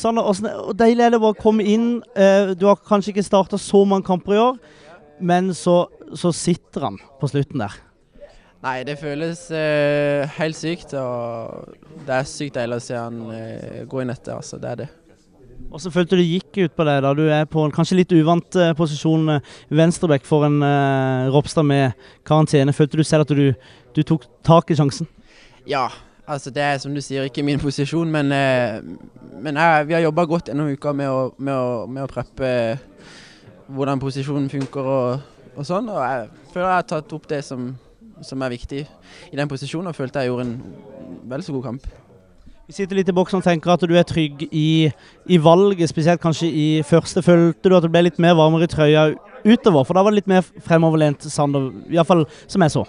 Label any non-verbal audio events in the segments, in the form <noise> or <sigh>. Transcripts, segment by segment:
Sander, hvordan, og deilig er det bare å komme inn. Eh, du har kanskje ikke starta så mange kamper i år, men så, så sitter han på slutten der. Nei, det føles eh, helt sykt. Og det er sykt deilig å se han eh, gå inn etter. Altså, det er det. Hvordan følte du gikk ut på det? da? Du er på en kanskje litt uvant eh, posisjon, eh, venstreback for en eh, Ropstad med karantene. Følte du selv at du, du tok tak i sjansen? Ja, altså det er som du sier, ikke min posisjon, men, men jeg, vi har jobba godt gjennom uka med å, med å, med å preppe hvordan posisjonen funker og, og sånn. Og jeg føler jeg har tatt opp det som, som er viktig i den posisjonen, og følte jeg gjorde en vel så god kamp. Vi sitter litt i boksen og tenker at du er trygg i, i valget, spesielt kanskje i første. Følte du at det ble litt mer varmere i trøya utover? For da var det litt mer fremoverlent Sander, iallfall som jeg så.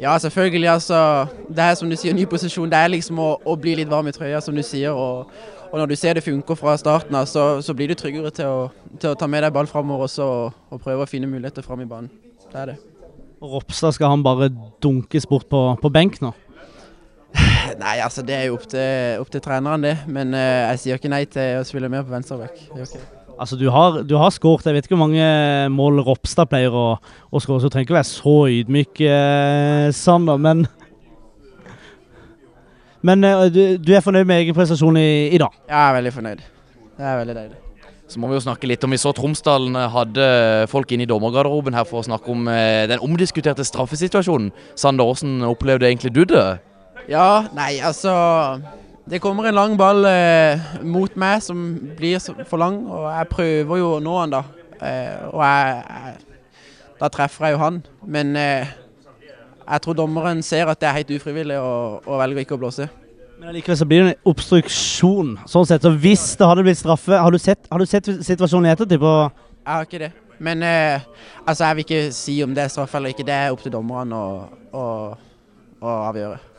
Ja, selvfølgelig. altså. Det er som du sier, ny posisjon. Det er liksom å, å bli litt varm i trøya, som du sier. Og, og når du ser det funker fra starten av, så, så blir du tryggere til å, til å ta med deg ball framover også og, og prøve å finne muligheter fram i banen. Det er det. Ropstad skal han bare dunkes bort på, på benk nå? <sighs> Nei, altså det er jo opp til, opp til treneren, det. Men uh, jeg sier ikke nei til å spille mer på venstreback. Altså, du har, du har skåret. Jeg vet ikke hvor mange mål Ropstad pleier å, å skåre, så du trenger ikke være så ydmyk, eh, Sander. Men, men eh, du, du er fornøyd med egen prestasjon i, i dag? Jeg er veldig fornøyd. Det er veldig deilig. Så må vi jo snakke litt om Vi så Tromsdalen hadde folk inne i dommergarderoben her for å snakke om eh, den omdiskuterte straffesituasjonen. Sander, hvordan opplevde egentlig du det? Ja, nei, altså Det kommer en lang ball eh, mot meg som blir for lang, og jeg prøver jo å nå han da. Eh, og jeg, jeg Da treffer jeg jo han. Men eh, jeg tror dommeren ser at det er helt ufrivillig og, og velger ikke å blåse. Men allikevel så blir det en obstruksjon. sånn sett. Så hvis det hadde blitt straffe Har du sett, har du sett situasjonen i ettertid? på Jeg har ikke det. Men eh, altså, jeg vil ikke si om det er straff eller ikke. Det er opp til å, å avgjøre.